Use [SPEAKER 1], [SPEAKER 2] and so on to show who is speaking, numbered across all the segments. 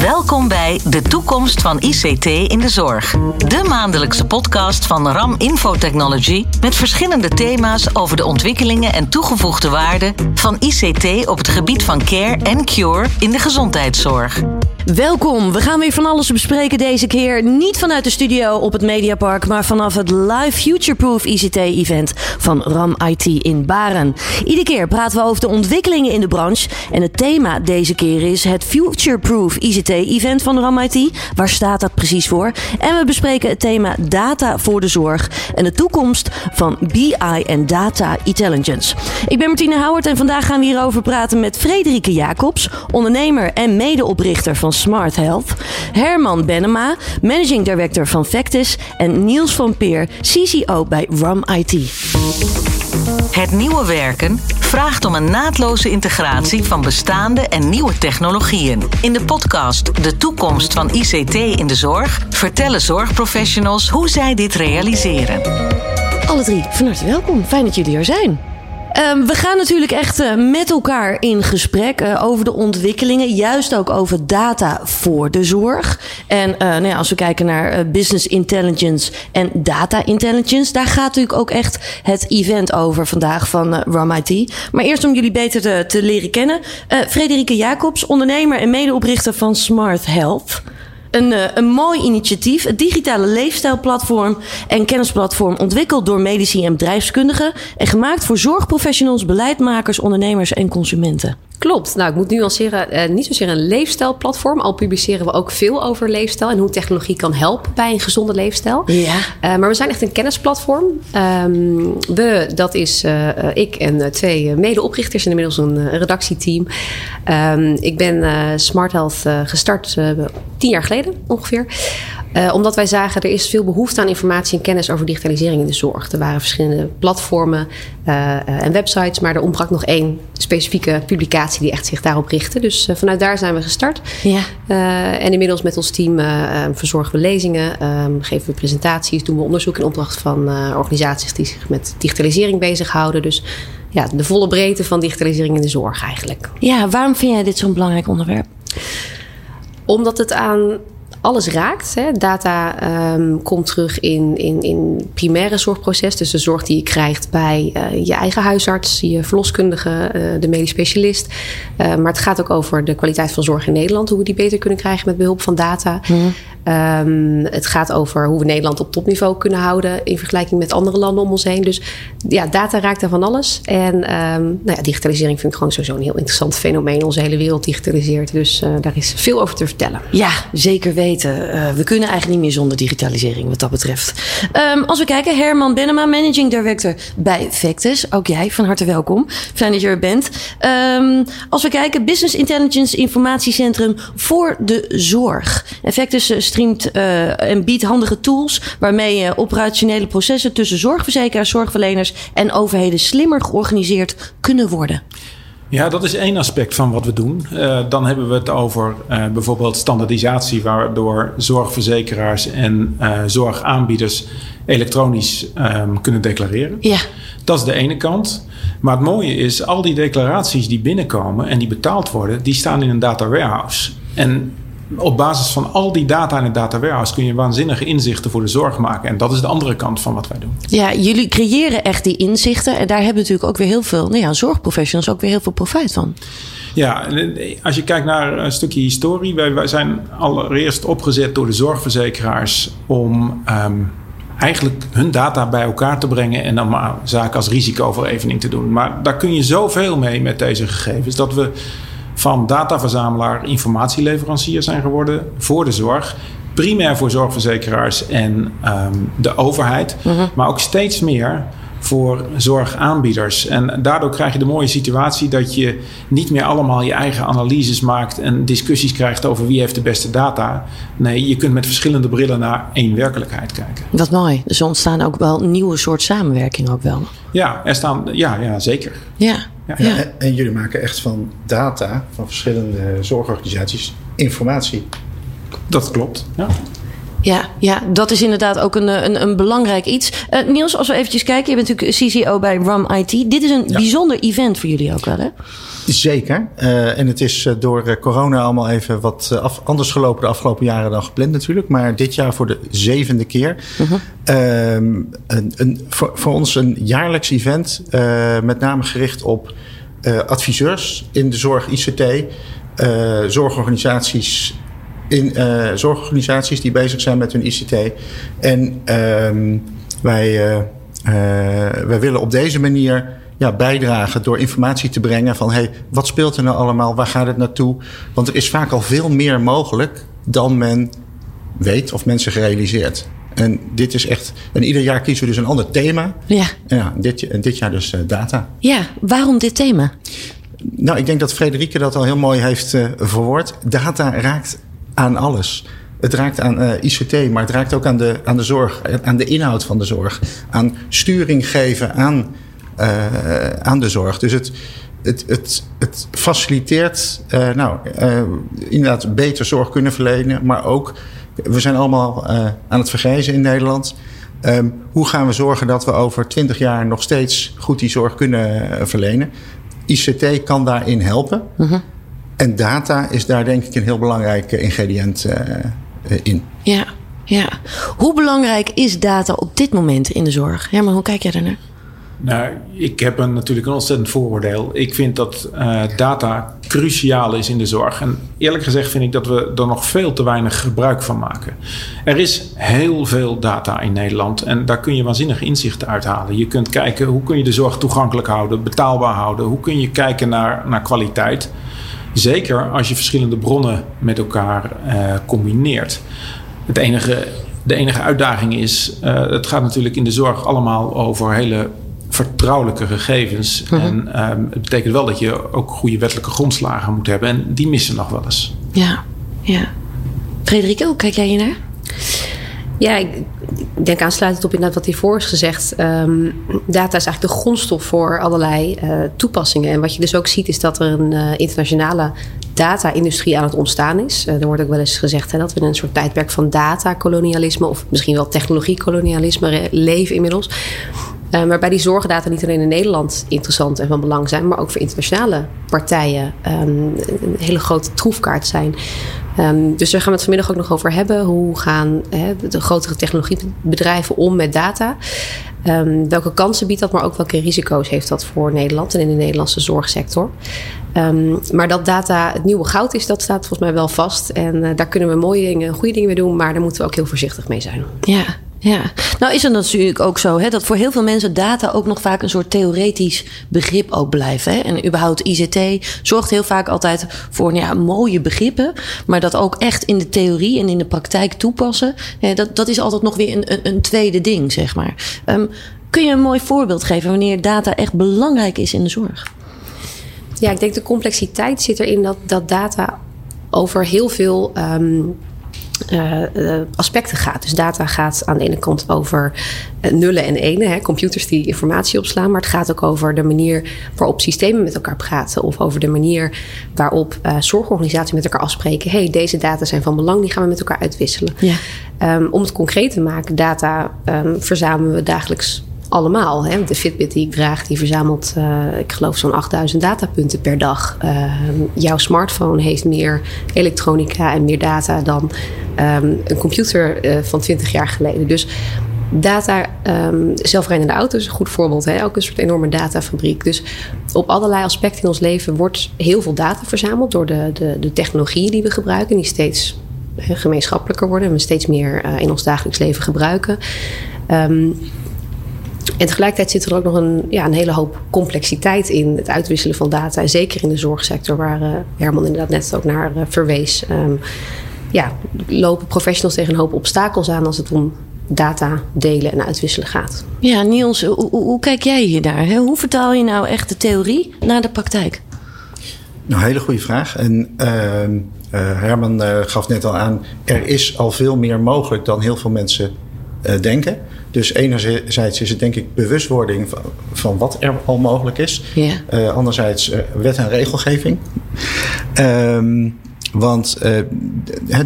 [SPEAKER 1] Welkom bij De Toekomst van ICT in de Zorg. De maandelijkse podcast van RAM Infotechnology met verschillende thema's over de ontwikkelingen en toegevoegde waarde van ICT op het gebied van care en cure in de gezondheidszorg.
[SPEAKER 2] Welkom. We gaan weer van alles bespreken deze keer. Niet vanuit de studio op het Mediapark, maar vanaf het live Futureproof ICT-event van RAM IT in Baren. Iedere keer praten we over de ontwikkelingen in de branche. En het thema deze keer is het Futureproof ICT-event van RAM IT. Waar staat dat precies voor? En we bespreken het thema data voor de zorg en de toekomst van BI en data intelligence. Ik ben Martine Howard en vandaag gaan we hierover praten met Frederike Jacobs, ondernemer en medeoprichter van Smart Health, Herman Benema, managing director van Vectis en Niels van Peer, CCO bij RAM IT.
[SPEAKER 1] Het nieuwe werken vraagt om een naadloze integratie van bestaande en nieuwe technologieën. In de podcast De toekomst van ICT in de zorg vertellen zorgprofessionals hoe zij dit realiseren.
[SPEAKER 2] Alle drie, van harte welkom. Fijn dat jullie er zijn. Um, we gaan natuurlijk echt uh, met elkaar in gesprek uh, over de ontwikkelingen. Juist ook over data voor de zorg. En uh, nou ja, als we kijken naar business intelligence en data intelligence. Daar gaat natuurlijk ook echt het event over vandaag van RAM IT. Maar eerst om jullie beter te, te leren kennen. Frederike Jacobs, ondernemer en medeoprichter van Smart Health. Een, uh, een mooi initiatief, het digitale leefstijlplatform en kennisplatform ontwikkeld door medici en bedrijfskundigen en gemaakt voor zorgprofessionals, beleidmakers, ondernemers en consumenten.
[SPEAKER 3] Klopt. Nou, ik moet nuanceren. Uh, niet zozeer een leefstijlplatform. Al publiceren we ook veel over leefstijl en hoe technologie kan helpen bij een gezonde leefstijl.
[SPEAKER 2] Ja.
[SPEAKER 3] Uh, maar we zijn echt een kennisplatform. Um, we, dat is uh, ik en twee medeoprichters inmiddels een, redactieteam. Um, ik ben Smart Health gestart tien jaar geleden ongeveer. Uh, omdat wij zagen er is veel behoefte aan informatie en kennis over digitalisering in de zorg. Er waren verschillende platformen uh, uh, en websites, maar er ontbrak nog één specifieke publicatie die echt zich daarop richtte. Dus vanuit daar zijn we gestart.
[SPEAKER 2] Ja.
[SPEAKER 3] en inmiddels met ons team verzorgen we lezingen, um, geven we presentaties, doen we onderzoek in opdracht van organisaties die zich met digitalisering bezighouden. Dus ja, de volle breedte van digitalisering in de zorg eigenlijk.
[SPEAKER 2] Ja, waarom vind jij dit zo'n belangrijk onderwerp?
[SPEAKER 3] Omdat het aan alles raakt. Hè. Data um, komt terug in, in, in primaire zorgproces. Dus de zorg die je krijgt bij uh, je eigen huisarts, je verloskundige, uh, de medisch specialist. Uh, maar het gaat ook over de kwaliteit van zorg in Nederland. Hoe we die beter kunnen krijgen met behulp van data. Mm. Um, het gaat over hoe we Nederland op topniveau kunnen houden in vergelijking met andere landen om ons heen. Dus ja, data raakt daar van alles. En um, nou ja, digitalisering vind ik gewoon sowieso een heel interessant fenomeen. Onze hele wereld digitaliseert. Dus uh, daar is veel over te vertellen.
[SPEAKER 2] Ja, zeker weten. Uh, we kunnen eigenlijk niet meer zonder digitalisering wat dat betreft. Um, als we kijken, Herman Benema, Managing Director bij Vectus. Ook jij, van harte welkom. Fijn dat je er bent. als we kijken, Business Intelligence Informatiecentrum voor de zorg. En Vectus streamt uh, en biedt handige tools waarmee je operationele processen tussen zorgverzekeraars, zorgverleners en overheden slimmer georganiseerd kunnen worden.
[SPEAKER 4] Ja, dat is één aspect van wat we doen. Uh, dan hebben we het over uh, bijvoorbeeld standaardisatie, waardoor zorgverzekeraars en uh, zorgaanbieders elektronisch um, kunnen declareren.
[SPEAKER 2] Ja.
[SPEAKER 4] Dat is de ene kant. Maar het mooie is, al die declaraties die binnenkomen en die betaald worden, die staan in een data warehouse. En op basis van al die data in het data warehouse kun je waanzinnige inzichten voor de zorg maken. En dat is de andere kant van wat wij doen.
[SPEAKER 2] Ja, jullie creëren echt die inzichten. En daar hebben natuurlijk ook weer heel veel, nou ja, zorgprofessionals ook weer heel veel profijt van.
[SPEAKER 4] Ja, als je kijkt naar een stukje historie. Wij, wij zijn allereerst opgezet door de zorgverzekeraars om um, eigenlijk hun data bij elkaar te brengen en dan maar zaken als risicoverevening te doen. Maar daar kun je zoveel mee met deze gegevens dat we van dataverzamelaar informatieleverancier zijn geworden voor de zorg. Primair voor zorgverzekeraars en um, de overheid, uh -huh. maar ook steeds meer voor zorgaanbieders. En daardoor krijg je de mooie situatie dat je niet meer allemaal je eigen analyses maakt en discussies krijgt over wie heeft de beste data. Nee, je kunt met verschillende brillen naar één werkelijkheid kijken.
[SPEAKER 2] Wat mooi. Dus er ontstaan ook wel nieuwe soort samenwerking ook wel.
[SPEAKER 4] Ja, er staan, ja, ja zeker.
[SPEAKER 2] Ja.
[SPEAKER 5] Ja, ja. En, en jullie maken echt van data van verschillende zorgorganisaties informatie.
[SPEAKER 4] Dat klopt, ja.
[SPEAKER 2] Ja, ja, dat is inderdaad ook een, een, een belangrijk iets. Uh, Niels, als we eventjes kijken, je bent natuurlijk CCO bij RAM IT. Dit is een bijzonder event voor jullie ook wel, hè?
[SPEAKER 5] Zeker. Uh, en het is door corona allemaal even wat af, anders gelopen de afgelopen jaren dan gepland natuurlijk. Maar dit jaar voor de zevende keer. Uh -huh. een, een, voor, voor, ons een jaarlijks event, met name gericht op adviseurs in de zorg ICT. zorgorganisaties in uh, zorgorganisaties die bezig zijn met hun ICT. En uh, wij, uh, wij willen op deze manier ja, bijdragen door informatie te brengen van hey, wat speelt er nou allemaal, waar gaat het naartoe? Want er is vaak al veel meer mogelijk dan men weet of mensen gerealiseerd. En dit is echt. En ieder jaar kiezen we dus een ander thema.
[SPEAKER 2] Ja.
[SPEAKER 5] ja dit, en dit jaar dus data.
[SPEAKER 2] Ja, waarom dit thema?
[SPEAKER 5] Nou, ik denk dat Frederike dat al heel mooi heeft verwoord. Data raakt aan alles. Het raakt aan uh, ICT, maar het raakt ook aan de, aan de zorg, aan de inhoud van de zorg. Aan sturing geven aan, uh, aan de zorg. Dus het, het, het, het faciliteert, nou, inderdaad beter zorg kunnen verlenen. Maar ook, we zijn allemaal aan het vergrijzen in Nederland. Um, hoe gaan we zorgen dat we over 20 jaar nog steeds goed die zorg kunnen verlenen? ICT kan daarin helpen. -huh. En data is daar denk ik een heel belangrijk ingrediënt uh, in.
[SPEAKER 2] Ja, ja. Hoe belangrijk is data op dit moment in de zorg? Ja, maar hoe kijk jij daarnaar?
[SPEAKER 4] Nou, ik heb een, natuurlijk een ontzettend vooroordeel. Ik vind dat uh, data cruciaal is in de zorg. En eerlijk gezegd vind ik dat we er nog veel te weinig gebruik van maken. Er is heel veel data in Nederland en daar kun je waanzinnig inzichten uithalen. Je kunt kijken hoe kun je de zorg toegankelijk houden, betaalbaar houden. Hoe kun je kijken naar, naar kwaliteit. Zeker als je verschillende bronnen met elkaar uh, combineert. Het enige, de enige uitdaging is, uh, het gaat natuurlijk in de zorg allemaal over hele vertrouwelijke gegevens.
[SPEAKER 2] Mhm.
[SPEAKER 4] En um, het betekent wel dat je ook goede wettelijke grondslagen moet hebben. En die missen nog wel eens.
[SPEAKER 2] Ja, ja. Frederike, hoe kijk jij hier naar?
[SPEAKER 3] Ja, ik denk aansluitend op inderdaad wat hiervoor is gezegd. Um, data is eigenlijk de grondstof voor allerlei uh, toepassingen. En wat je dus ook ziet is dat er een uh, internationale data-industrie aan het ontstaan is. Uh, er wordt ook wel eens gezegd hè, dat we in een soort tijdperk van data-kolonialisme... of misschien wel technologie-kolonialisme leven inmiddels. Uh, waarbij die zorgdata niet alleen in Nederland interessant en van belang zijn... maar ook voor internationale partijen um, een hele grote troefkaart zijn... Um, dus daar gaan we het vanmiddag ook nog over hebben. Hoe gaan de grotere technologiebedrijven om met data? Um, welke kansen biedt dat, maar ook welke risico's heeft dat voor Nederland en in de Nederlandse zorgsector? Maar dat data het nieuwe goud is, dat staat volgens mij wel vast. En uh, daar kunnen we mooie dingen, goede dingen mee doen, maar daar moeten we ook heel voorzichtig mee zijn.
[SPEAKER 2] Ja, ja, nou is het natuurlijk ook zo hè, dat voor heel veel mensen data ook nog vaak een soort theoretisch begrip ook blijft. Hè? En überhaupt ICT zorgt heel vaak altijd voor ja, mooie begrippen, maar dat ook echt in de theorie en in de praktijk toepassen, hè, dat, dat is altijd nog weer een, een, een tweede ding, zeg maar. Um, kun je een mooi voorbeeld geven wanneer data echt belangrijk is in de zorg?
[SPEAKER 3] Ja, ik denk de complexiteit zit erin dat, dat data over heel veel. Um, uh, uh, aspecten gaat. Dus data gaat aan de ene kant over uh, nullen en enen, hè, computers die informatie opslaan, maar het gaat ook over de manier waarop systemen met elkaar praten of over de manier waarop zorgorganisaties met elkaar afspreken: hey, deze data zijn van belang, die gaan we met elkaar uitwisselen.
[SPEAKER 2] Ja.
[SPEAKER 3] Um, om het concreet te maken, data um, verzamelen we dagelijks allemaal. Hè. De Fitbit die ik draag, die verzamelt, uh, ik geloof, zo'n 8000 datapunten per dag. Uh, jouw smartphone heeft meer elektronica en meer data dan um, een computer uh, van 20 jaar geleden. Dus data, um, zelfrijdende auto's is een goed voorbeeld. Hè? Ook een soort enorme datafabriek. Dus op allerlei aspecten in ons leven wordt heel veel data verzameld door de, de, de technologieën die we gebruiken, die steeds gemeenschappelijker worden en we steeds meer in ons dagelijks leven gebruiken. Um, en tegelijkertijd zit er ook nog een, ja, een hele hoop complexiteit in het uitwisselen van data. En zeker in de zorgsector, waar uh, Herman inderdaad net ook naar uh, verwees. Um, ja, lopen professionals tegen een hoop obstakels aan als het om data delen en uitwisselen gaat.
[SPEAKER 2] Ja, Niels, hoe, hoe kijk jij hier naar? Hè? Hoe vertaal je nou echt de theorie naar de praktijk?
[SPEAKER 5] Nou, hele goede vraag. En uh, uh, Herman uh, gaf net al aan, er is al veel meer mogelijk dan heel veel mensen uh, denken. Dus enerzijds is het denk ik bewustwording van, van wat er al mogelijk is.
[SPEAKER 2] Yeah.
[SPEAKER 5] Uh, anderzijds uh, wet en regelgeving. Um, Want uh,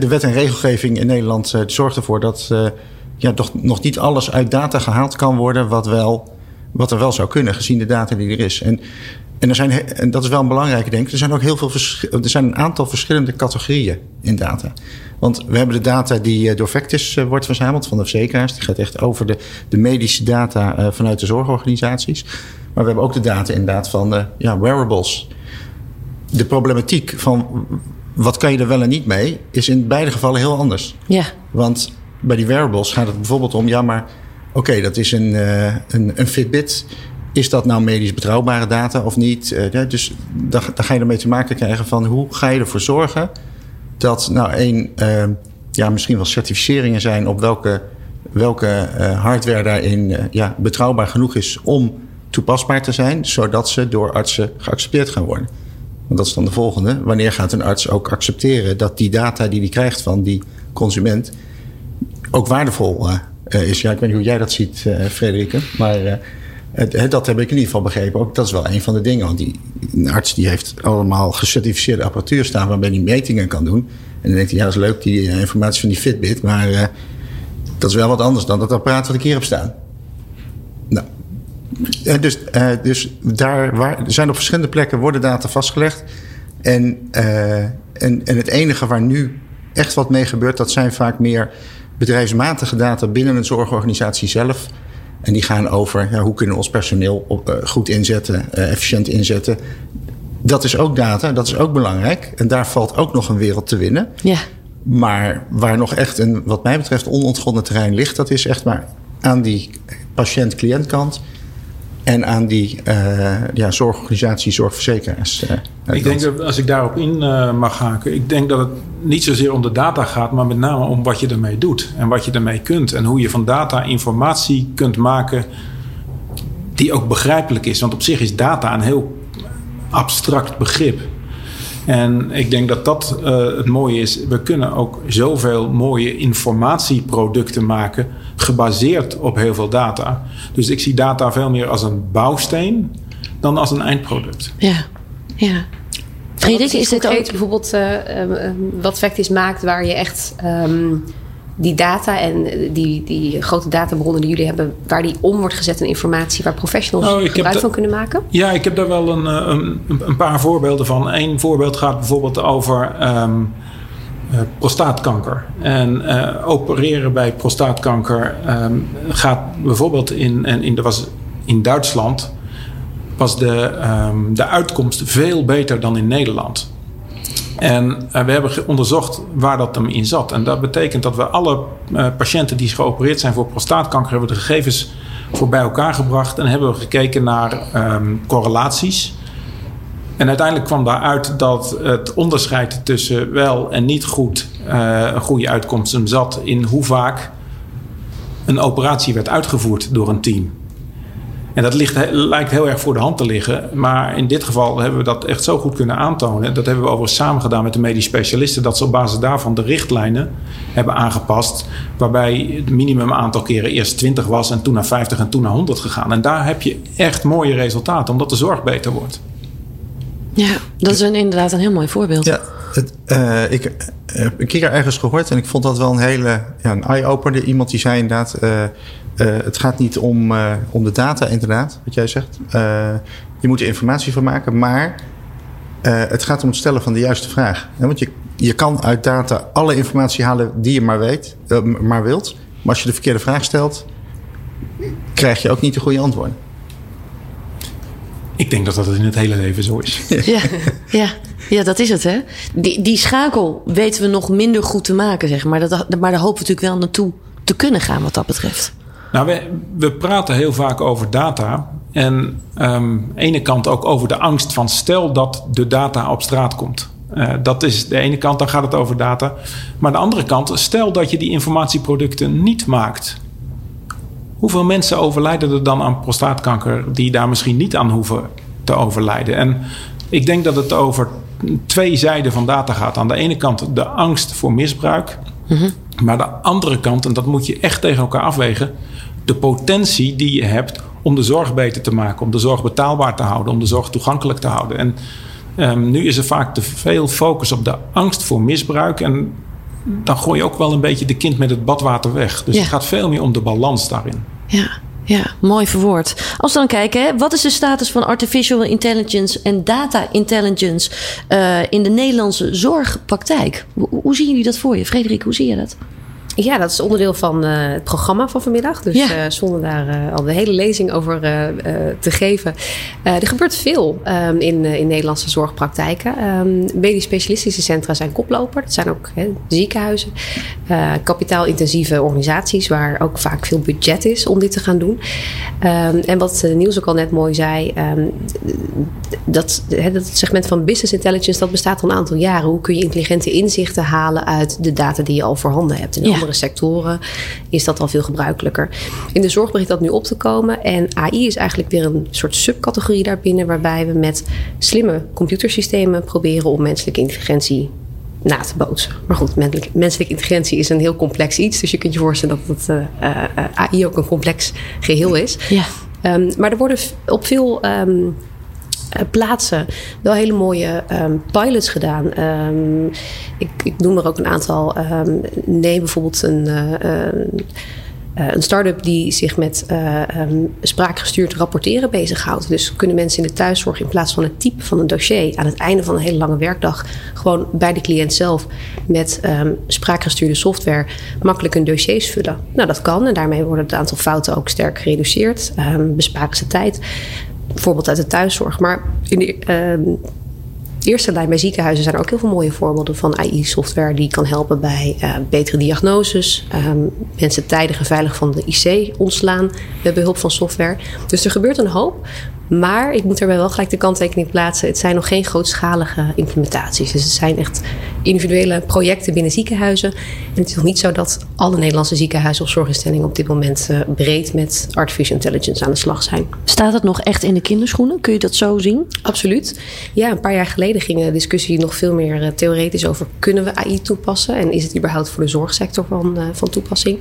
[SPEAKER 5] de wet en regelgeving in Nederland uh, zorgt ervoor dat uh, ja, toch nog niet alles uit data gehaald kan worden wat, wel, wat er wel zou kunnen, gezien de data die er is. En, en, er zijn, en dat is wel een belangrijke, denk ik. Er zijn ook heel veel er zijn een aantal verschillende categorieën in data. Want we hebben de data die door Vectis wordt verzameld van de verzekeraars. Die gaat echt over de, de medische data vanuit de zorgorganisaties. Maar we hebben ook de data inderdaad van de ja, wearables. De problematiek van wat kan je er wel en niet mee, is in beide gevallen heel anders.
[SPEAKER 2] Ja.
[SPEAKER 5] Want bij die wearables gaat het bijvoorbeeld om, ja, maar oké, dat is een, uh, een, een, Fitbit. Is dat nou medisch betrouwbare data of niet? Uh, ja, dus daar, ga je ermee te maken krijgen van hoe ga je ervoor zorgen dat nou één, uh, ja, misschien wel certificeringen zijn op welke, welke hardware daarin ja, betrouwbaar genoeg is om toepasbaar te zijn, zodat ze door artsen geaccepteerd gaan worden. Want dat is dan de volgende. Wanneer gaat een arts ook accepteren dat die data die hij krijgt van die consument ook waardevol uh, is? Ja, ik weet niet hoe jij dat ziet, uh, Frederike. Maar dat heb ik in ieder geval begrepen. Ook dat is wel een van de dingen. Want die, een arts die heeft allemaal gecertificeerde apparatuur staan waarmee hij metingen kan doen. En dan denkt hij, ja, dat is leuk, die informatie van die Fitbit. Maar dat is wel wat anders dan dat apparaat wat ik hier heb staan. Nou, uh, dus, dus daar waar, zijn op verschillende plekken worden data vastgelegd. En, en, en het enige waar nu echt wat mee gebeurt, dat zijn vaak meer bedrijfsmatige data binnen een zorgorganisatie zelf. En die gaan over ja, hoe kunnen we ons personeel op, goed inzetten, efficiënt inzetten. Dat is ook data, dat is ook belangrijk. En daar valt ook nog een wereld te winnen.
[SPEAKER 2] Ja.
[SPEAKER 5] Maar waar nog echt een, wat mij betreft, onontgonnen terrein ligt, dat is echt maar aan die patiënt-cliëntkant en aan die uh, ja, zorgorganisatie, zorgverzekeraars.
[SPEAKER 4] Uh, ik denk dat als ik daarop in uh, mag haken, ik denk dat het niet zozeer om de data gaat, maar met name om wat je ermee doet en wat je ermee kunt. En hoe je van data informatie kunt maken die ook begrijpelijk is. Want op zich is data een heel abstract begrip. En ik denk dat dat uh, het mooie is. We kunnen ook zoveel mooie informatieproducten maken gebaseerd op heel veel data. Dus ik zie data veel meer als een bouwsteen dan als een eindproduct.
[SPEAKER 2] Ja, ja.
[SPEAKER 3] Frederik, is dit ook bijvoorbeeld uh, uh, wat Factis maakt waar je echt um, die data en die, die grote databronnen die jullie hebben, waar die om wordt gezet in informatie waar professionals oh, gebruik van kunnen maken?
[SPEAKER 4] Ja, ik heb daar wel een, een, een, paar voorbeelden van. Eén voorbeeld gaat bijvoorbeeld over um, uh, prostaatkanker. En uh, opereren bij prostaatkanker um, gaat bijvoorbeeld in, en in, er was in Duitsland was de, um, de uitkomst veel beter dan in Nederland. En uh, we hebben onderzocht waar dat hem in zat. En dat betekent dat we alle uh, patiënten die geopereerd zijn voor prostaatkanker, hebben de gegevens voor bij elkaar gebracht en hebben we gekeken naar um, correlaties. En uiteindelijk kwam daaruit dat het onderscheid tussen wel en niet goed uh, een goede uitkomst zat in hoe vaak een operatie werd uitgevoerd door een team. En dat ligt, lijkt heel erg voor de hand te liggen. Maar in dit geval hebben we dat echt zo goed kunnen aantonen. Dat hebben we overigens samen gedaan met de medisch specialisten. Dat ze op basis daarvan de richtlijnen hebben aangepast. Waarbij het minimum aantal keren eerst 20 was en toen naar 50 en toen naar 100 gegaan. En daar heb je echt mooie resultaten, omdat de zorg beter wordt.
[SPEAKER 2] Ja, dat is een, inderdaad een heel mooi voorbeeld.
[SPEAKER 5] Ja, het, uh, ik heb een keer ergens gehoord en ik vond dat wel een hele ja, een eye-opener. Iemand die zei inderdaad, uh, uh, het gaat niet om, om de data inderdaad, wat jij zegt. je moet er informatie van maken, maar het gaat om het stellen van de juiste vraag. want je, je kan uit data alle informatie halen die je maar, weet, maar wilt. Maar als je de verkeerde vraag stelt, krijg je ook niet de goede antwoorden.
[SPEAKER 4] Ik denk dat dat in het hele leven zo is.
[SPEAKER 2] Ja, ja, ja dat is het, hè? Die, die schakel weten we nog minder goed te maken, zeg maar. Dat, maar daar hopen we natuurlijk wel naartoe te kunnen gaan, wat dat betreft.
[SPEAKER 4] Nou, we, we praten heel vaak over data. En um, aan de ene kant ook over de angst van stel dat de data op straat komt. Uh, dat is de ene kant, dan gaat het over data. Maar de andere kant, stel dat je die informatieproducten niet maakt. Hoeveel mensen overlijden er dan aan prostaatkanker die daar misschien niet aan hoeven te overlijden? En ik denk dat het over twee zijden van data gaat. Aan de ene kant de angst voor misbruik. Mm-hmm. Maar de andere kant, en dat moet je echt tegen elkaar afwegen, de potentie die je hebt om de zorg beter te maken, om de zorg betaalbaar te houden, om de zorg toegankelijk te houden. En Ehm, nu is er vaak te veel focus op de angst voor misbruik. En dan gooi je ook wel een beetje de kind met het badwater weg. Dus
[SPEAKER 2] Ja.
[SPEAKER 4] het gaat veel meer om de balans daarin.
[SPEAKER 2] Ja, ja, mooi verwoord. Als we dan kijken, hè, wat is de status van artificial intelligence en data intelligence eh, in de Nederlandse zorgpraktijk? Hoe, hoe zien jullie dat voor je? Frederik, hoe zie je dat?
[SPEAKER 3] Ja, dat is onderdeel van eh, het programma van vanmiddag. Dus
[SPEAKER 2] Ja.
[SPEAKER 3] eh, zonder daar eh, al de hele lezing over te geven. Er gebeurt veel ehm, in, in Nederlandse zorgpraktijken. Ehm medisch specialistische centra zijn koploper. Dat zijn ook ziekenhuizen. kapitaalintensieve organisaties waar ook vaak veel budget is om dit te gaan doen. Ehm, en wat Niels ook al net mooi zei. dat, dat segment van business intelligence dat bestaat al een aantal jaren. Hoe kun je intelligente inzichten halen uit de data die je al voorhanden hebt?
[SPEAKER 2] Ja.
[SPEAKER 3] Andere sectoren is dat al veel gebruikelijker. In de zorg begint dat nu op te komen. En AI is eigenlijk weer een soort subcategorie daarbinnen, waarbij we met slimme computersystemen proberen om menselijke intelligentie na te bootsen. Maar goed, menselijke, intelligentie is een heel complex iets. Dus je kunt je voorstellen dat het, eh, eh, AI ook een complex geheel is.
[SPEAKER 2] Ja.
[SPEAKER 3] Ehm, maar er worden op veel ehm, eh, plaatsen wel hele mooie ehm, pilots gedaan. Ehm, ik, ik noem er ook een aantal. Ehm, neem bijvoorbeeld een. eh, een eh, start-up die zich met eh, ehm, spraakgestuurd rapporteren bezighoudt. Dus kunnen mensen in de thuiszorg in plaats van het type van een dossier aan het einde van een hele lange werkdag gewoon bij de cliënt zelf met spraakgestuurde software makkelijk hun dossiers vullen. Nou, dat kan en daarmee wordt het aantal fouten ook sterk gereduceerd. Besparen ze tijd. Bijvoorbeeld uit de thuiszorg. Maar in de, ehm, eerste lijn bij ziekenhuizen zijn er ook heel veel mooie voorbeelden van AI-software die kan helpen bij eh, betere diagnoses, ehm, mensen tijdig en veilig van de IC ontslaan met behulp van software. Dus er gebeurt een hoop. Maar ik moet daarbij wel gelijk de kanttekening plaatsen. Het zijn nog geen grootschalige implementaties. Dus het zijn echt individuele projecten binnen ziekenhuizen. En het is nog niet zo dat alle Nederlandse ziekenhuizen of zorginstellingen op dit moment eh, breed met artificial intelligence aan de slag zijn.
[SPEAKER 2] Staat het nog echt in de kinderschoenen? Kun je dat zo zien?
[SPEAKER 3] Absoluut. Ja, een paar jaar geleden ging de discussie nog veel meer eh, theoretisch over kunnen we AI toepassen en is het überhaupt voor de zorgsector van, eh, van toepassing.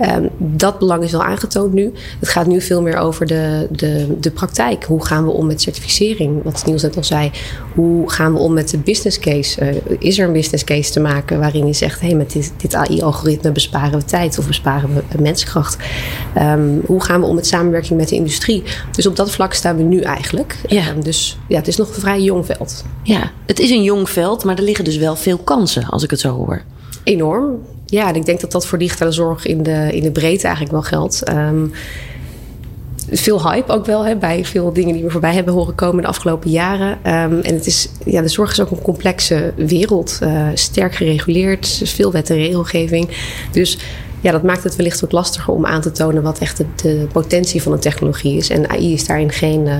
[SPEAKER 3] Ehm, dat belang is wel aangetoond nu. Het gaat nu veel meer over de, de, de praktijk. Hoe gaan we om met certificering? Wat Niels net al zei. Hoe gaan we om met de business case? Eh, is er een business case te maken waarin je zegt: hé, hey, met dit, dit AI-algoritme besparen we tijd of besparen we menskracht? Ehm, hoe gaan we om met samenwerking met de industrie? Dus op dat vlak staan we nu eigenlijk.
[SPEAKER 2] Ja.
[SPEAKER 3] Ehm, dus ja, het is nog een vrij jong veld.
[SPEAKER 2] Ja, het is een jong veld, maar er liggen dus wel veel kansen, als ik het zo hoor.
[SPEAKER 3] Enorm. Ja, en ik denk dat dat voor digitale zorg in de, in de breedte eigenlijk wel geldt. Ehm, veel hype ook wel hè, bij veel dingen die we voorbij hebben horen komen de afgelopen jaren. Ehm, en het is, ja, de zorg is ook een complexe wereld. eh, sterk gereguleerd, dus veel wet en regelgeving. Dus ja, dat maakt het wellicht wat lastiger om aan te tonen wat echt de, potentie van een technologie is. En AI is daarin geen eh,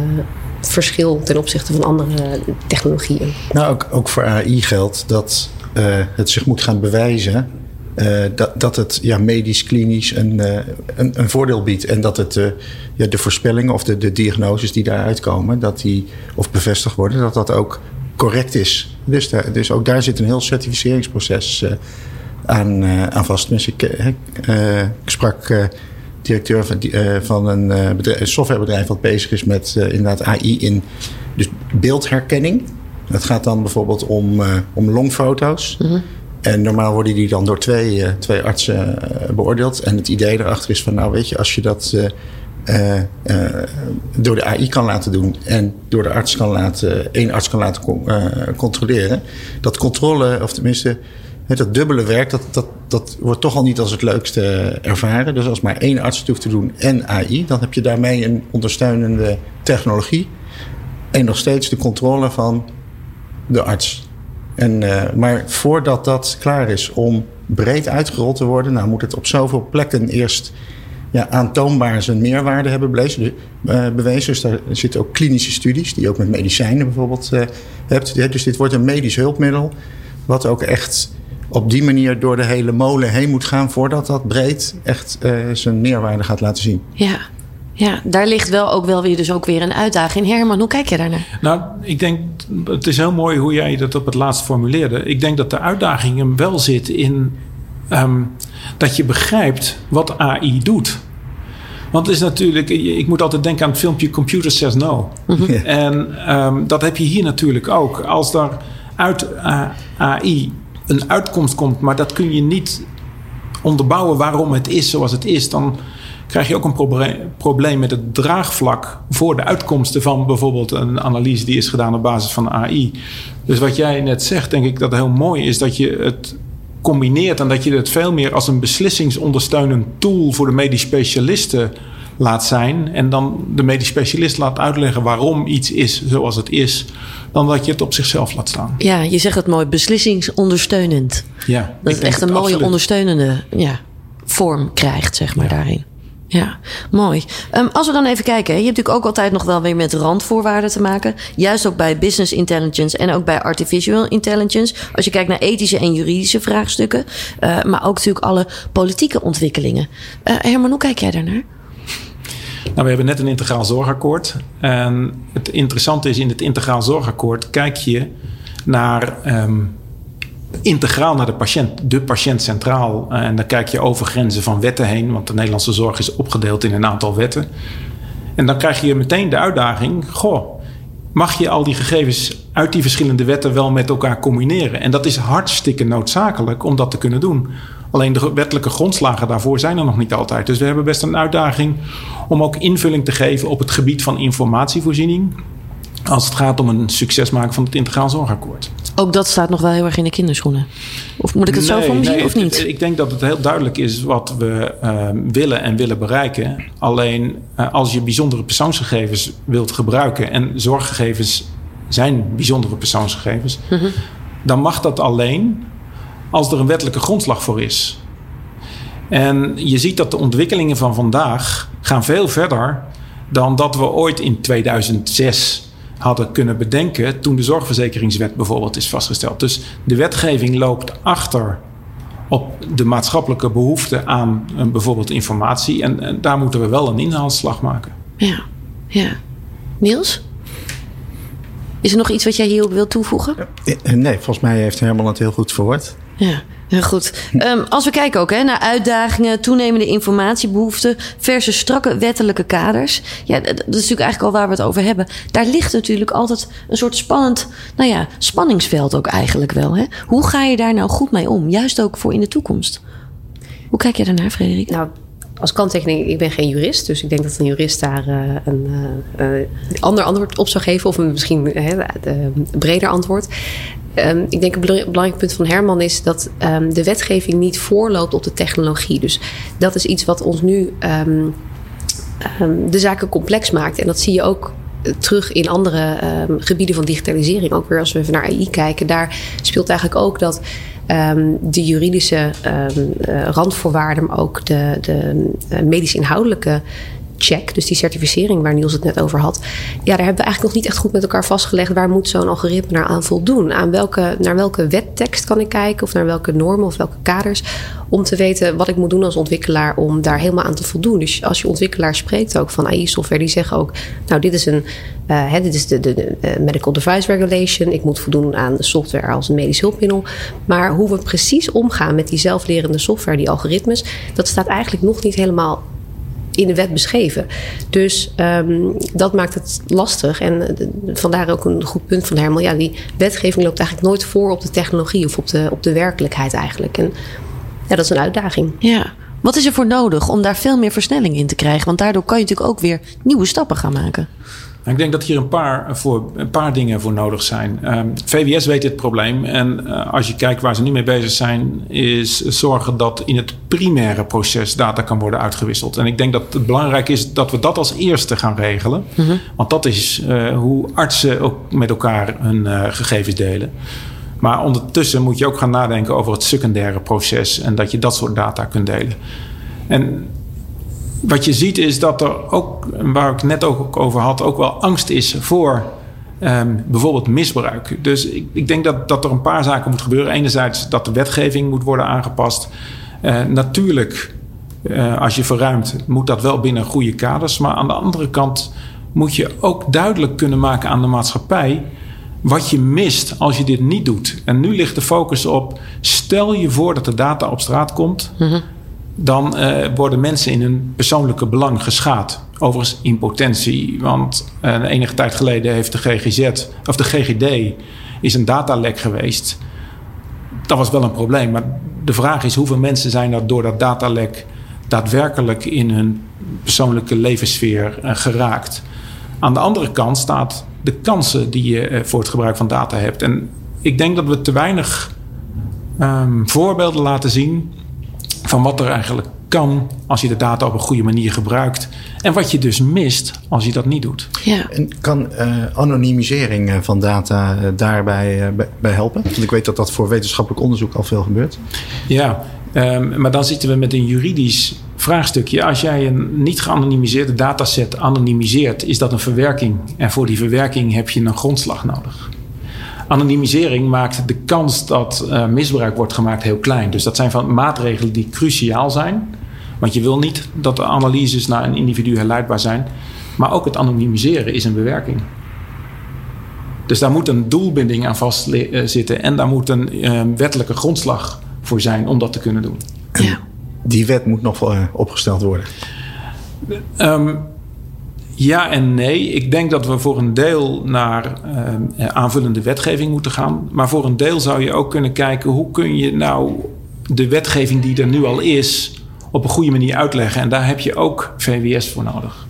[SPEAKER 3] verschil ten opzichte van andere technologieën.
[SPEAKER 5] Nou, ook, ook voor AI geldt dat eh, het zich moet gaan bewijzen eh, dat, dat het ja, medisch, klinisch een, eh, een, een voordeel biedt. En dat het, eh, ja, de voorspellingen of de, de diagnoses die daaruit komen, dat die, of bevestigd worden, dat dat ook correct is. Dus, daar, dus ook daar zit een heel certificeringsproces aan, aan vast. Tenminste, ik, sprak directeur van, van een, bedrijf, een softwarebedrijf wat bezig is met inderdaad AI in dus beeldherkenning. Dat gaat dan bijvoorbeeld om, om longfoto's. En normaal worden die dan door twee, eh, twee artsen eh, beoordeeld. En het idee erachter is van, nou weet je, als je dat eh, door de AI kan laten doen en door de arts kan laten, één arts kan laten con- controleren, dat controle, of tenminste dat dubbele werk, dat, dat, dat wordt toch al niet als het leukste ervaren. Dus als maar één arts het hoeft te doen en AI, dan heb je daarmee een ondersteunende technologie. En nog steeds de controle van de arts. En, eh, maar voordat dat klaar is om breed uitgerold te worden, nou moet het op zoveel plekken eerst ja, aantoonbaar zijn meerwaarde hebben bewezen. eh. Dus daar zitten ook klinische studies, die je ook met medicijnen bijvoorbeeld eh, hebt. Dus dit wordt een medisch hulpmiddel, wat ook echt op die manier door de hele molen heen moet gaan, voordat dat breed echt zijn meerwaarde gaat laten zien.
[SPEAKER 2] Ja. Ja, daar ligt wel ook wel weer, dus ook weer een uitdaging. Herman, hoe kijk je daarnaar?
[SPEAKER 4] Nou, ik denk, het is heel mooi hoe jij dat op het laatst formuleerde. Ik denk dat de uitdaging hem wel zit in ehm, dat je begrijpt wat AI doet. Want het is natuurlijk, ik moet altijd denken aan het filmpje Computer Says No. En ehm, dat heb je hier natuurlijk ook. Als er uit AI een uitkomst komt, maar dat kun je niet onderbouwen waarom het is zoals het is, dan krijg je ook een probleem met het draagvlak voor de uitkomsten van bijvoorbeeld een analyse die is gedaan op basis van AI. Dus wat jij net zegt, denk ik dat heel mooi is dat je het combineert en dat je het veel meer als een beslissingsondersteunend tool voor de medisch specialisten laat zijn. En dan de medisch specialist laat uitleggen waarom iets is zoals het is. Dan dat je het op zichzelf laat staan.
[SPEAKER 2] Ja, je zegt het mooi, beslissingsondersteunend.
[SPEAKER 4] Ja,
[SPEAKER 2] dat het echt een mooie ondersteunende ja, vorm krijgt, zeg maar, daarin. Ja, mooi. Um, als we dan even kijken, je hebt natuurlijk ook altijd nog wel weer met randvoorwaarden te maken. Juist ook bij business intelligence en ook bij artificial intelligence. Als je kijkt naar ethische en juridische vraagstukken, uh, maar ook natuurlijk alle politieke ontwikkelingen. Uh, Herman, hoe kijk jij daarnaar?
[SPEAKER 4] Nou, we hebben net een integraal zorgakkoord. En het interessante is, in het integraal zorgakkoord kijk je naar um, integraal naar de patiënt, de patiënt centraal. En dan kijk je over grenzen van wetten heen, want de Nederlandse zorg is opgedeeld in een aantal wetten. En dan krijg je meteen de uitdaging: goh, mag je al die gegevens uit die verschillende wetten wel met elkaar combineren? En dat is hartstikke noodzakelijk om dat te kunnen doen. Alleen de wettelijke grondslagen daarvoor zijn er nog niet altijd. Dus we hebben best een uitdaging om ook invulling te geven op het gebied van informatievoorziening. Als het gaat om een succes maken van het integraal zorgakkoord.
[SPEAKER 2] Ook dat staat nog wel heel erg in de kinderschoenen. Of moet ik het zo voor me zien of niet?
[SPEAKER 4] Ik denk dat het heel duidelijk is wat we uh, willen en willen bereiken. Alleen uh, als je bijzondere persoonsgegevens wilt gebruiken en zorggegevens zijn bijzondere persoonsgegevens, mm -hmm. dan mag dat alleen als er een wettelijke grondslag voor is. En je ziet dat de ontwikkelingen van vandaag gaan veel verder dan dat we ooit in 2006 hadden kunnen bedenken toen de zorgverzekeringswet bijvoorbeeld is vastgesteld. Dus de wetgeving loopt achter op de maatschappelijke behoefte aan uh, bijvoorbeeld informatie. En, en, daar moeten we wel een inhaalslag maken.
[SPEAKER 2] Ja, ja. Niels? Is er nog iets wat jij hierop wilt toevoegen?
[SPEAKER 5] Nee, volgens mij heeft Herman het heel goed verwoord.
[SPEAKER 2] Ja, heel goed. Um, als we kijken ook hè, naar uitdagingen, toenemende informatiebehoeften versus strakke wettelijke kaders. Ja, dat is natuurlijk eigenlijk al waar we het over hebben. Daar ligt natuurlijk altijd een soort spannend, nou ja, spanningsveld ook eigenlijk wel. Hè? Hoe ga je daar nou goed mee om? Juist ook voor in de toekomst. Hoe kijk je daarnaar, Frederik?
[SPEAKER 3] Nou, als kanttekening, ik ben geen jurist. Dus ik denk dat een jurist daar uh, een uh, ander antwoord op zou geven. Of een misschien een breder antwoord. Um, ik denk een belangrijk punt van Herman is dat um, de wetgeving niet voorloopt op de technologie. Dus dat is iets wat ons nu um, de zaken complex maakt. En dat zie je ook eh, terug in andere gebieden van digitalisering. Ook weer als we even naar AI kijken. Daar speelt eigenlijk ook dat de juridische uh, randvoorwaarden, maar ook de, de uh, medisch inhoudelijke check, dus die certificering waar Niels het net over had. Ja, daar hebben we eigenlijk nog niet echt goed met elkaar vastgelegd. Waar moet zo'n algoritme naar aan voldoen? Aan welke, naar welke wettekst kan ik kijken? Of naar welke normen of welke kaders? Om te weten wat ik moet doen als ontwikkelaar om daar helemaal aan te voldoen. Dus als je ontwikkelaar spreekt ook van AI-software, die zeggen ook: Nou, dit is een. Uh, dit is de, de, de, Medical Device Regulation. Ik moet voldoen aan software als een medisch hulpmiddel. Maar hoe we precies omgaan met die zelflerende software, die algoritmes, dat staat eigenlijk nog niet helemaal in de wet beschreven. Dus um, dat maakt het lastig. En uh, vandaar ook een goed punt van Herman. Ja, die wetgeving loopt eigenlijk nooit voor op de technologie of op de, op de werkelijkheid eigenlijk. En ja, dat is een uitdaging.
[SPEAKER 2] Ja. Wat is er voor nodig om daar veel meer versnelling in te krijgen? Want daardoor kan je natuurlijk ook weer nieuwe stappen gaan maken.
[SPEAKER 4] Ik denk dat hier een paar, voor, een paar dingen voor nodig zijn. Um, VWS weet dit probleem. En uh, als je kijkt waar ze nu mee bezig zijn, is zorgen dat in het primaire proces data kan worden uitgewisseld. En ik denk dat het belangrijk is dat we dat als eerste gaan regelen. Mm -hmm. Want dat is uh, hoe artsen ook met elkaar hun uh, gegevens delen. Maar ondertussen moet je ook gaan nadenken over het secundaire proces en dat je dat soort data kunt delen. En wat je ziet is dat er ook, waar ik net ook over had, ook wel angst is voor um, bijvoorbeeld misbruik. Dus ik, ik, denk dat, dat er een paar zaken moet gebeuren. Enerzijds dat de wetgeving moet worden aangepast. Uh, natuurlijk, uh, als je verruimt, moet dat wel binnen goede kaders. Maar aan de andere kant moet je ook duidelijk kunnen maken aan de maatschappij wat je mist als je dit niet doet. En nu ligt de focus op: stel je voor dat de data op straat komt. -hmm dan uh, worden mensen in hun persoonlijke belang geschaad. Overigens in potentie, want uh, enige tijd geleden heeft de GGZ, of de GGD, is een datalek geweest. Dat was wel een probleem, maar de vraag is hoeveel mensen zijn er door dat datalek daadwerkelijk in hun persoonlijke levenssfeer uh, geraakt. Aan de andere kant staat de kansen die je voor het gebruik van data hebt. En ik denk dat we te weinig um, voorbeelden laten zien van wat er eigenlijk kan als je de data op een goede manier gebruikt. En wat je dus mist als je dat niet doet.
[SPEAKER 5] Ja. En kan uh, anonimisering van data uh, daarbij uh, bij helpen? Want ik weet dat dat voor wetenschappelijk onderzoek al veel gebeurt.
[SPEAKER 4] Ja, um, maar dan zitten we met een juridisch vraagstukje. Als jij een niet geanonimiseerde dataset anonimiseert, is dat een verwerking. En voor die verwerking heb je een grondslag nodig. Anonimisering maakt de kans dat uh, misbruik wordt gemaakt heel klein. Dus dat zijn van maatregelen die cruciaal zijn. Want je wil niet dat de analyses naar een individu herleidbaar zijn. Maar ook het anonimiseren is een bewerking. Dus daar moet een doelbinding aan vast zitten. En daar moet een uh, wettelijke grondslag voor zijn om dat te kunnen doen.
[SPEAKER 5] Ja. Die wet moet nog wel uh, opgesteld worden.
[SPEAKER 4] Um, ja en nee. Ik denk dat we voor een deel naar uh, aanvullende wetgeving moeten gaan. Maar voor een deel zou je ook kunnen kijken hoe kun je nou de wetgeving die er nu al is op een goede manier uitleggen. En daar heb je ook VWS voor nodig.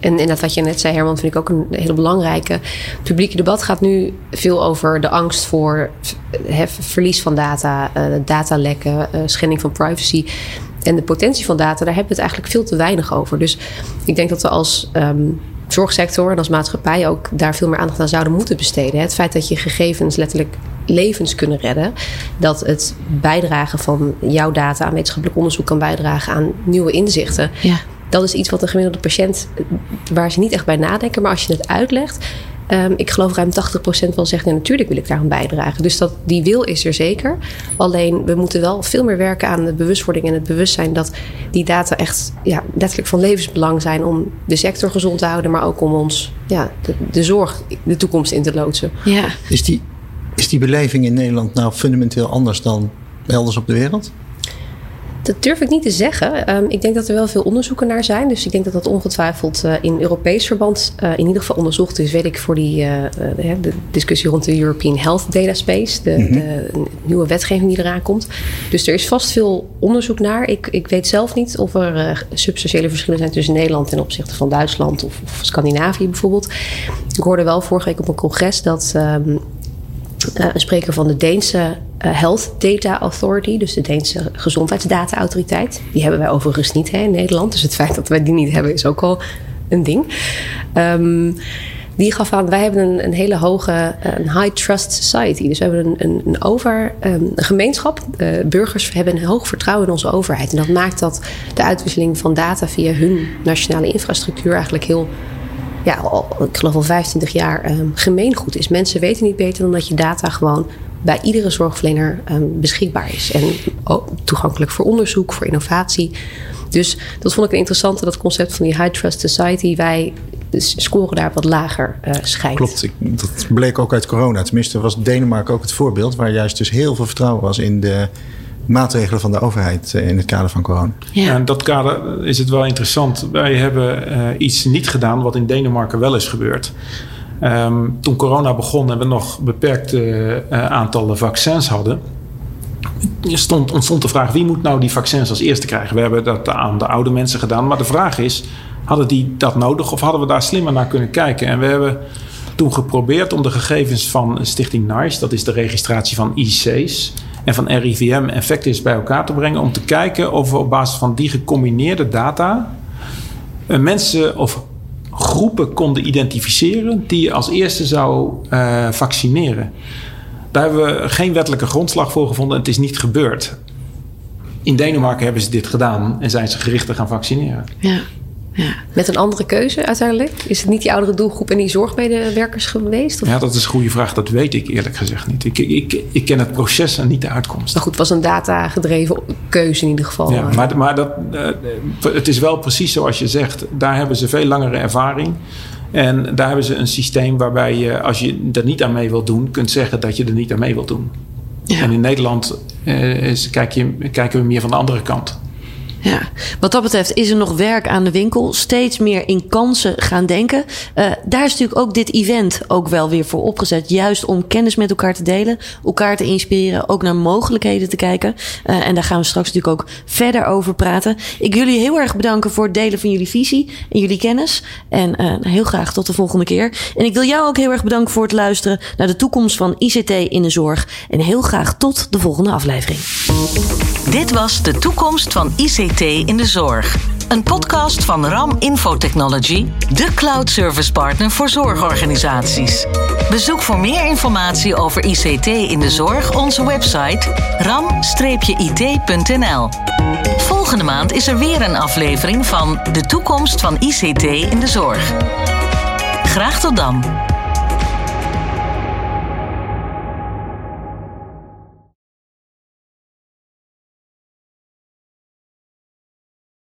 [SPEAKER 3] En inderdaad, wat je net zei, Herman, vind ik ook een hele belangrijke. Het publieke debat gaat nu veel over de angst voor verlies van data, datalekken, schending van privacy. En de potentie van data, daar hebben we het eigenlijk veel te weinig over. Dus ik denk dat we als um, zorgsector en als maatschappij ook daar veel meer aandacht aan zouden moeten besteden. Het feit dat je gegevens letterlijk levens kunnen redden. Dat het bijdragen van jouw data aan wetenschappelijk onderzoek kan bijdragen aan nieuwe inzichten. Ja. Dat is iets wat een gemiddelde patiënt, waar ze niet echt bij nadenken, maar als je het uitlegt, Um, ik geloof ruim 80% wel zegt, natuurlijk wil ik daar aan bijdragen. Dus dat, die wil is er zeker. Alleen we moeten wel veel meer werken aan de bewustwording en het bewustzijn dat die data echt ja, letterlijk van levensbelang zijn om de sector gezond te houden, maar ook om ons ja, de, de zorg de toekomst in te loodsen.
[SPEAKER 5] Ja. Is, die, is die beleving in Nederland nou fundamenteel anders dan elders op de wereld?
[SPEAKER 3] Dat durf ik niet te zeggen. Um, ik denk dat er wel veel onderzoeken naar zijn. Dus ik denk dat dat ongetwijfeld uh, in Europees verband uh, in ieder geval onderzocht is. Weet ik voor die, uh, de discussie rond de European Health Data Space. De, mm-hmm. de, nieuwe wetgeving die eraan komt. Dus er is vast veel onderzoek naar. Ik, ik weet zelf niet of er substantiële verschillen zijn tussen Nederland ten opzichte van Duitsland of, of Scandinavië bijvoorbeeld. Ik hoorde wel vorige week op een congres dat. Um, uh, een spreker van de Deense uh, Health Data Authority, dus de Deense Gezondheidsdata-autoriteit. Die hebben wij overigens niet hè, in Nederland. Dus het feit dat wij die niet hebben is ook al een ding. Um, die gaf aan, wij hebben een, hele hoge, uh, een high trust society. Dus we hebben een, een, over, een gemeenschap. Burgers hebben een hoog vertrouwen in onze overheid. En dat maakt dat de uitwisseling van data via hun nationale infrastructuur eigenlijk heel ja, al, ik geloof al 25 jaar um, gemeengoed is. Mensen weten niet beter dan dat je data gewoon bij iedere zorgverlener um, beschikbaar is. En ook toegankelijk voor onderzoek, voor innovatie. Dus dat vond ik een interessante, dat concept van die High Trust Society. Wij scoren daar wat lager uh, schijnt.
[SPEAKER 5] Klopt, dat bleek ook uit corona. Tenminste was Denemarken ook het voorbeeld... waar juist dus heel veel vertrouwen was in de maatregelen van de overheid eh, in het kader van corona.
[SPEAKER 4] Ja. in dat kader is het wel interessant. Wij hebben uh, iets niet gedaan wat in Denemarken wel is gebeurd. Um, toen corona begon en we nog beperkte uh, aantallen vaccins hadden, stond, ontstond de vraag wie moet nou die vaccins als eerste krijgen. We hebben dat aan de oude mensen gedaan, maar de vraag is, hadden die dat nodig of hadden we daar slimmer naar kunnen kijken? En we hebben toen geprobeerd om de gegevens van Stichting NICE, dat is de registratie van IC's, en van RIVM en Vectis bij elkaar te brengen. Om te kijken of we op basis van die gecombineerde data eh, mensen of groepen konden identificeren die je als eerste zou uh, vaccineren. Daar hebben we geen wettelijke grondslag voor gevonden en het is niet gebeurd. In Denemarken hebben ze dit gedaan en zijn ze gericht te gaan vaccineren.
[SPEAKER 3] Ja. Ja. Met een andere keuze uiteindelijk? Is het niet die oudere doelgroep en die zorgmedewerkers geweest?
[SPEAKER 4] Of? Ja, dat is een goede vraag. Dat weet ik eerlijk gezegd niet. Ik, ik, ik ken het proces en niet de uitkomst.
[SPEAKER 3] Maar goed, het was een data-gedreven keuze in ieder geval.
[SPEAKER 4] Ja, maar, maar dat, uh, het is wel precies zoals je zegt. Daar hebben ze veel langere ervaring. En daar hebben ze een systeem waarbij je, als je er niet aan mee wilt doen, kunt zeggen dat je er niet aan mee wilt doen. Ja. En in Nederland is, kijk je, kijken we meer van de andere kant.
[SPEAKER 2] Ja, wat dat betreft is er nog werk aan de winkel. Steeds meer in kansen gaan denken. Uh, daar is natuurlijk ook dit event ook wel weer voor opgezet. Juist om kennis met elkaar te delen, elkaar te inspireren, ook naar mogelijkheden te kijken. Uh, en daar gaan we straks natuurlijk ook verder over praten. Ik wil jullie heel erg bedanken voor het delen van jullie visie en jullie kennis. En uh, heel graag tot de volgende keer. En ik wil jou ook heel erg bedanken voor het luisteren naar de toekomst van ICT in de zorg. En heel graag tot de volgende aflevering.
[SPEAKER 1] Dit was de toekomst van ICT in de zorg. Een podcast van RAM Infotechnology, de cloud service partner voor zorgorganisaties. Bezoek voor meer informatie over ICT in de zorg onze website ram-it.nl. Volgende maand is er weer een aflevering van De toekomst van ICT in de zorg. Graag tot dan.